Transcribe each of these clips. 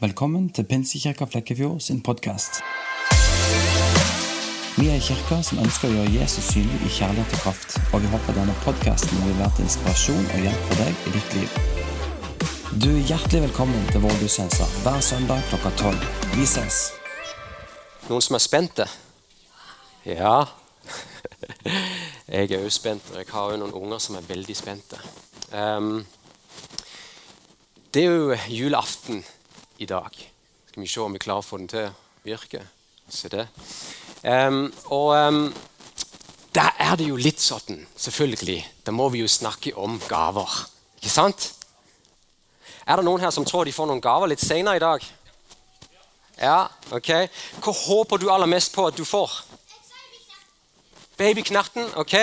Velkommen til Pinsekirka Flekkefjord sin podkast. Vi er en kirke som ønsker å gjøre Jesus synlig i kjærlighet og kraft, og vi håper denne podkasten vil være til inspirasjon og hjelp for deg i ditt liv. Du er hjertelig velkommen til vår gudstjeneste hver søndag klokka tolv. Vi ses. Noen som er spente? Ja. Jeg er òg spent, og jeg har òg noen unger som er veldig spente. Um, det er jo julaften i dag. Skal vi se om vi klarer å få den til å virke. Se det. Um, og um, der er det jo litt sånn, selvfølgelig. Da må vi jo snakke om gaver. Ikke sant? Er det noen her som tror de får noen gaver litt senere i dag? Ja, ok. Hva håper du aller mest på at du får? Babyknerten. Ok.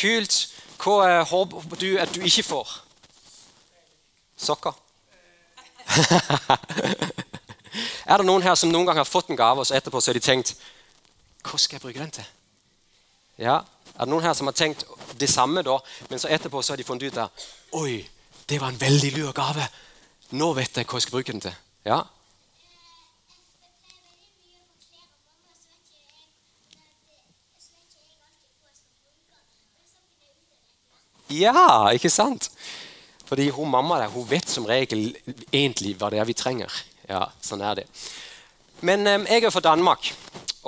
Kult. Hva uh, håper du at du ikke får? Sokker. er det noen her som noen gang har fått en gave, og så etterpå så har de tenkt Hva skal jeg bruke den til? Ja, Er det noen her som har tenkt det samme, da, men så etterpå så har de funnet ut at Oi, det var en veldig lur gave. Nå vet jeg hva jeg skal bruke den til. Ja, Ja, ikke sant? Fordi hun mamma der, hun vet som regel egentlig hva det er vi trenger. Ja, sånn er det. Men eh, jeg er fra Danmark.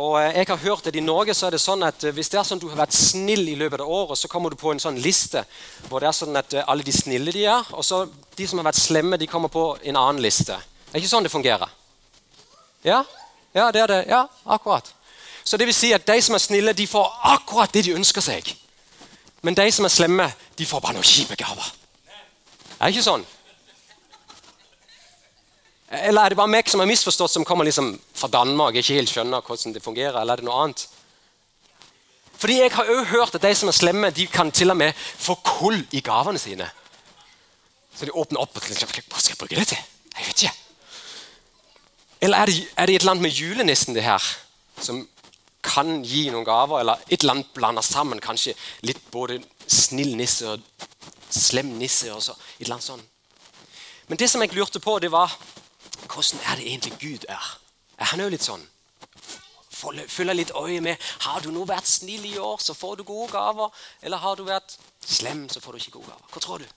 Og eh, jeg har hørt at I Norge så er det sånn at eh, hvis det er sånn du har vært snill i løpet av året, så kommer du på en sånn liste hvor det er sånn at eh, alle de snille de er, og så de som har vært slemme, de kommer på en annen liste. Det er ikke sånn det fungerer. Ja, ja det er det. Ja, akkurat. Så det vil si at de som er snille, de får akkurat det de ønsker seg. Men de som er slemme, de får bare noen kjipe gaver. Er det ikke sånn? Eller er det bare meg som har misforstått, som kommer liksom fra Danmark og ikke helt skjønner hvordan det fungerer? Eller er det noe annet? Fordi Jeg har også hørt at de som er slemme, de kan til og med få kull i gavene sine. Så de åpner opp og tenker Hva skal jeg bruke det til? Jeg vet ikke. Eller er det, er det et annet med julenissen det her, som kan gi noen gaver? Eller et annet blander sammen kanskje litt både snill nisse og slem nisse. og så, et eller annet sånt. Men det som jeg lurte på, det var hvordan er det egentlig Gud er? Er han òg litt sånn? Følge litt øye med Har du nå vært snill i år, så får du gode gaver. Eller har du vært slem, så får du ikke gode gaver. Hva tror du?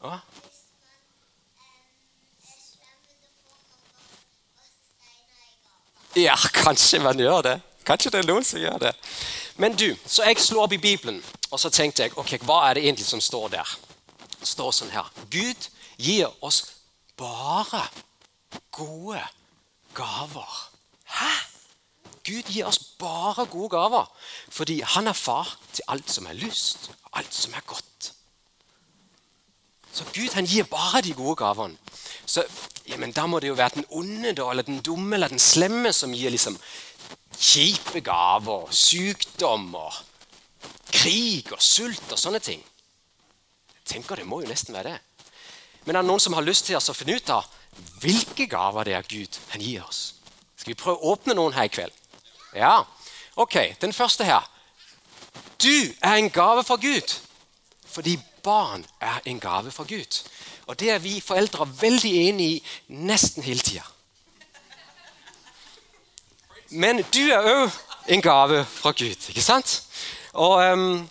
Ja. Ja, kanskje man gjør det. Kanskje det er noen som gjør det. Men du, Så jeg slo opp i Bibelen og så tenkte jeg, ok, hva er det egentlig som står der. Det står sånn her Gud gir oss bare gode gaver. Hæ? Gud gir oss bare gode gaver fordi han er far til alt som er lyst, alt som er godt. Så Gud han gir bare de gode gavene. Så ja, men Da må det jo være den onde da, eller den dumme eller den slemme som gir liksom kjipe gaver, sykdommer, krig og sult og sånne ting. Jeg tenker Det må jo nesten være det. Men er det noen som har lyst til å finne ut av hvilke gaver det er Gud han gir oss? Skal vi prøve å åpne noen her i kveld? Ja. Ok, Den første her. Du er en gave fra Gud. Fordi barn er en gave fra Gud. Og det er vi foreldre veldig enig i nesten hele tida. Men du er òg en gave fra Gud, ikke sant? Og um,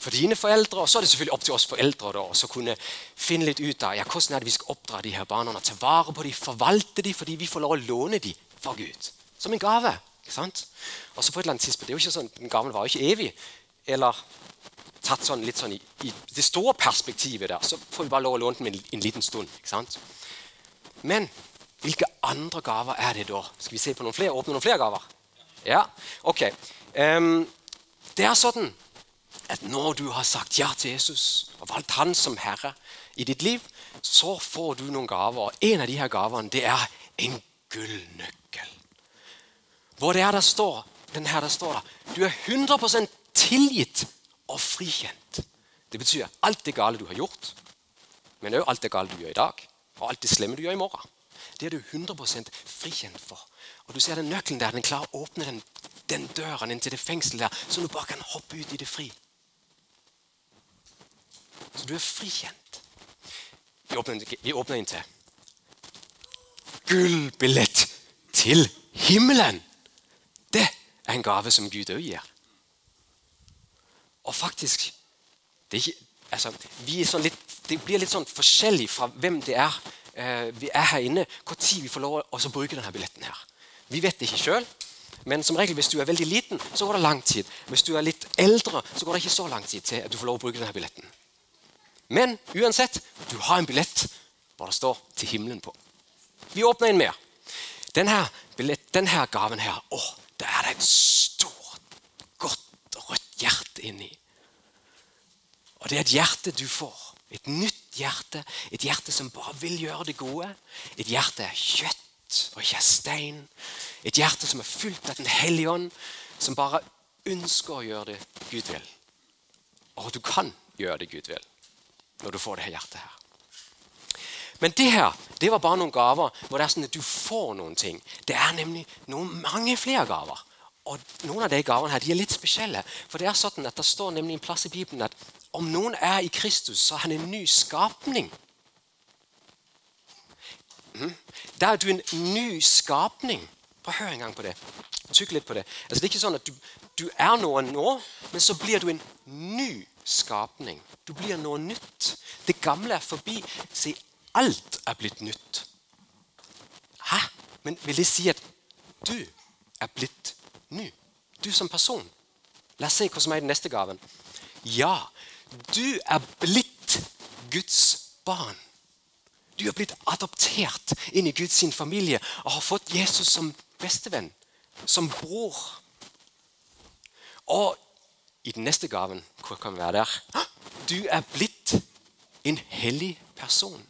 for dine foreldre, og så er det selvfølgelig opp til oss foreldre da, å kunne finne litt ut av ja, hvordan er det vi skal oppdra de her barna. Ta vare på dem, forvalte dem, fordi vi får lov å låne dem fra Gud. Som en gave. ikke sant? Og så på et eller annet tidspunkt, det er jo ikke sånn, Den gaven var jo ikke evig. Eller tatt sånn, litt sånn i, i, det store perspektivet der, så får vi bare lov å låne den en, en liten stund. ikke sant? Men hvilke andre gaver er det da? Skal vi se på noen flere? Åpne noen flere gaver? Ja, ok. Um, det er sånn at når du har sagt ja til Jesus og valgt han som herre i ditt liv, så får du noen gaver. Og En av de her gavene det er en gullnøkkel. Hvor det er der står, den her der står der, Du er 100% tilgitt og frikjent. Det betyr alt det gale du har gjort, men òg alt det gale du gjør i dag, og alt det slemme du gjør i morgen. Det er du 100% frikjent for. Og du ser den Nøkkelen der, den klarer å åpne den den døren inn til det fengselet der, så du bare kan hoppe ut i det fri. Så du er frikjent. Vi åpner, vi åpner inn til gullbillett til himmelen. Det er en gave som Gud òg gir. Og faktisk det, ikke, altså, sånn litt, det, blir litt sånn forskjellig fra hvem det er eh, vi er her inne, når vi får lov å bruke denne billetten. her. Vi vet det ikke sjøl, men som regel hvis du er veldig liten, så går det lang tid. Hvis du er litt eldre, så går det ikke så lang tid til at du får lov å bruke denne billetten. Men uansett, du har en billett hvor det står 'til himmelen' på. Vi åpner inn mer. Denne, billett, denne gaven her, å, der er det en rødt hjerte inni. Og det er et hjerte du får. Et nytt hjerte. Et hjerte som bare vil gjøre det gode. Et hjerte er kjøtt og ikke er stein. Et hjerte som er fullt av Den hellige ånd, som bare ønsker å gjøre det Gud vil. Og du kan gjøre det Gud vil når du får det her hjertet her. Men det her det var bare noen gaver hvor det er sånn at du får noen ting. Det er nemlig noen mange flere gaver. Og Noen av de gavene her, de er litt spesielle. For Det er sånn at det står nemlig en plass i Bibelen at om noen er i Kristus, så er han en ny skapning. Mm. Da er du en ny skapning. Bare hør en gang på det. Tykk litt på det. Altså, det er ikke sånn at du, du er noe nå, men så blir du en ny skapning. Du blir noe nytt. Det gamle er forbi. Se, alt er blitt nytt. Hæ? Men vil det si at du er blitt ny? Du som person. La oss se hva som er den neste gaven. Ja, du er blitt Guds barn. Du er blitt adoptert inn i Guds familie og har fått Jesus som bestevenn, som bror. Og i den neste gaven hvor kan vi være der? Du er blitt en hellig person.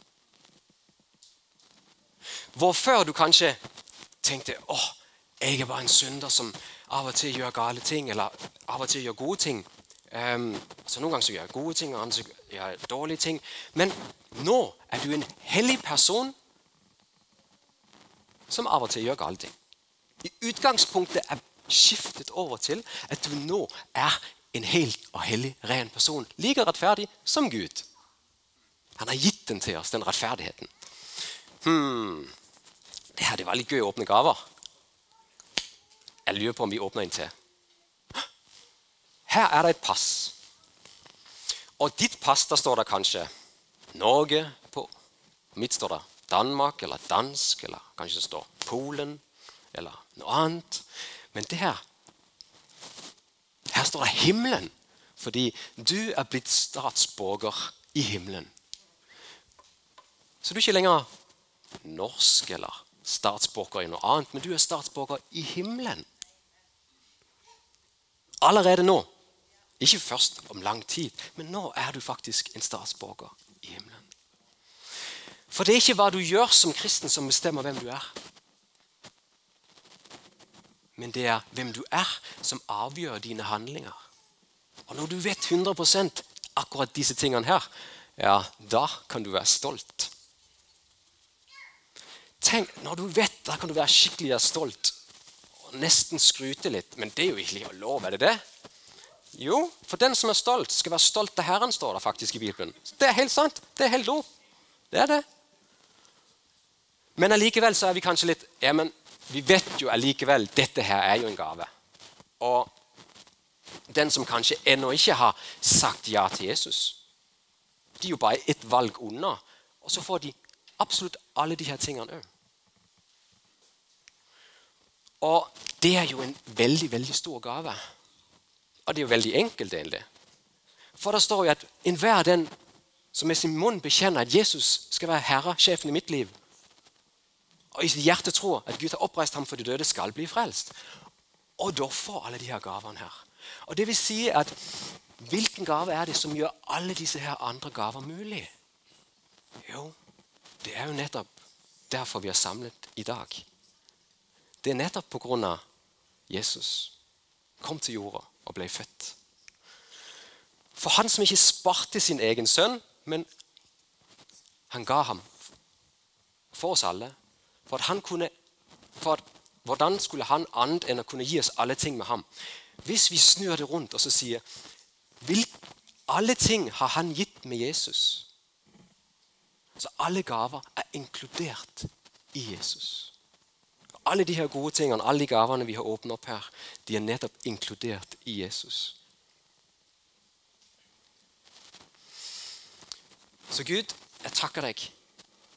Hvor før du kanskje tenkte åh, jeg er bare en synder som av og til gjør gale ting, eller av og til gjør gode ting. Um, så Noen ganger så gjør jeg gode ting, og andre gjør jeg dårlige ting. Men nå er du en hellig person som av og til gjør gale ting. I utgangspunktet er skiftet over til at du nå er en helt og hellig, ren person. Like rettferdig som Gud. Han har gitt den til oss, den rettferdigheten. Hmm. Det her det var litt gøy å åpne gaver. Jeg lurer på om vi åpner en til. Her er det et pass. Og ditt pass, der står det kanskje Norge på. Mitt står det Danmark eller dansk, eller kanskje det står Polen eller noe annet. Men det her her står det 'himmelen', fordi du er blitt statsborger i himmelen. Så du er ikke lenger norsk eller statsborger i noe annet, men du er statsborger i himmelen. Allerede nå. Ikke først om lang tid, men nå er du faktisk en statsborger i himmelen. For det er ikke hva du gjør som kristen, som bestemmer hvem du er men det er hvem du er, som avgjør dine handlinger. Og når du vet 100% akkurat disse tingene her, ja, da kan du være stolt. Tenk, Når du vet da kan du være skikkelig stolt og nesten skryte litt. Men det er jo ikke lov, er det det? Jo, for den som er stolt, skal være stolt av Herren, står det faktisk i Bibelen. Det er helt sant. Det er helt lov. Det er det. Men allikevel så er vi kanskje litt ja, men vi vet jo allikevel dette her er jo en gave. Og den som kanskje ennå ikke har sagt ja til Jesus, de er jo bare ett valg unna. Og så får de absolutt alle de her tingene òg. Og det er jo en veldig, veldig stor gave. Og det er jo veldig enkelt, egentlig. For det står jo at enhver den som med sin munn bekjenner at Jesus skal være herre, sjefen i mitt liv, og i sitt hjerte tror at Gud har oppreist ham for de døde, skal bli frelst. Og da får alle de her gavene her. Og det vil si at Hvilken gave er det som gjør alle disse her andre gaver mulig? Jo, det er jo nettopp derfor vi er samlet i dag. Det er nettopp av Jesus kom til jorda og ble født. For han som ikke sparte sin egen sønn, men han ga ham for oss alle for at han kunne For at hvordan skulle han annet enn å kunne gi oss alle ting med ham? Hvis vi snur det rundt og så sier vil, alle ting har han gitt med Jesus. Så alle gaver er inkludert i Jesus. Alle de her gode tingene, alle de gavene vi har åpnet opp her, de er nettopp inkludert i Jesus. Så Gud, jeg takker deg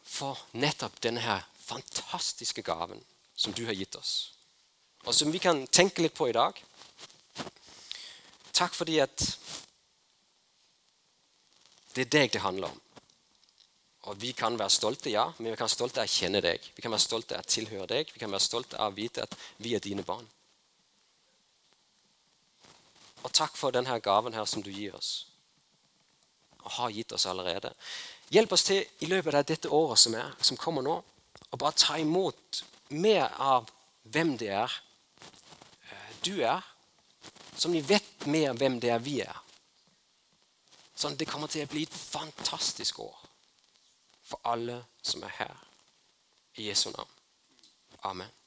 for nettopp denne her fantastiske gaven som du har gitt oss, og som vi kan tenke litt på i dag. Takk fordi at det er deg det handler om. Og Vi kan være stolte, ja, men vi kan være stolte av å kjenne deg. Vi kan være stolte av å tilhøre deg. Vi kan være stolte av å vite at vi er dine barn. Og takk for denne gaven her som du gir oss, og har gitt oss allerede. Hjelp oss til i løpet av dette året som, er, som kommer nå, å bare ta imot mer av hvem det er eh, du er, som vi vet mer hvem det er vi er. Sånn det kommer til å bli et fantastisk år for alle som er her. I Jesu navn. Amen.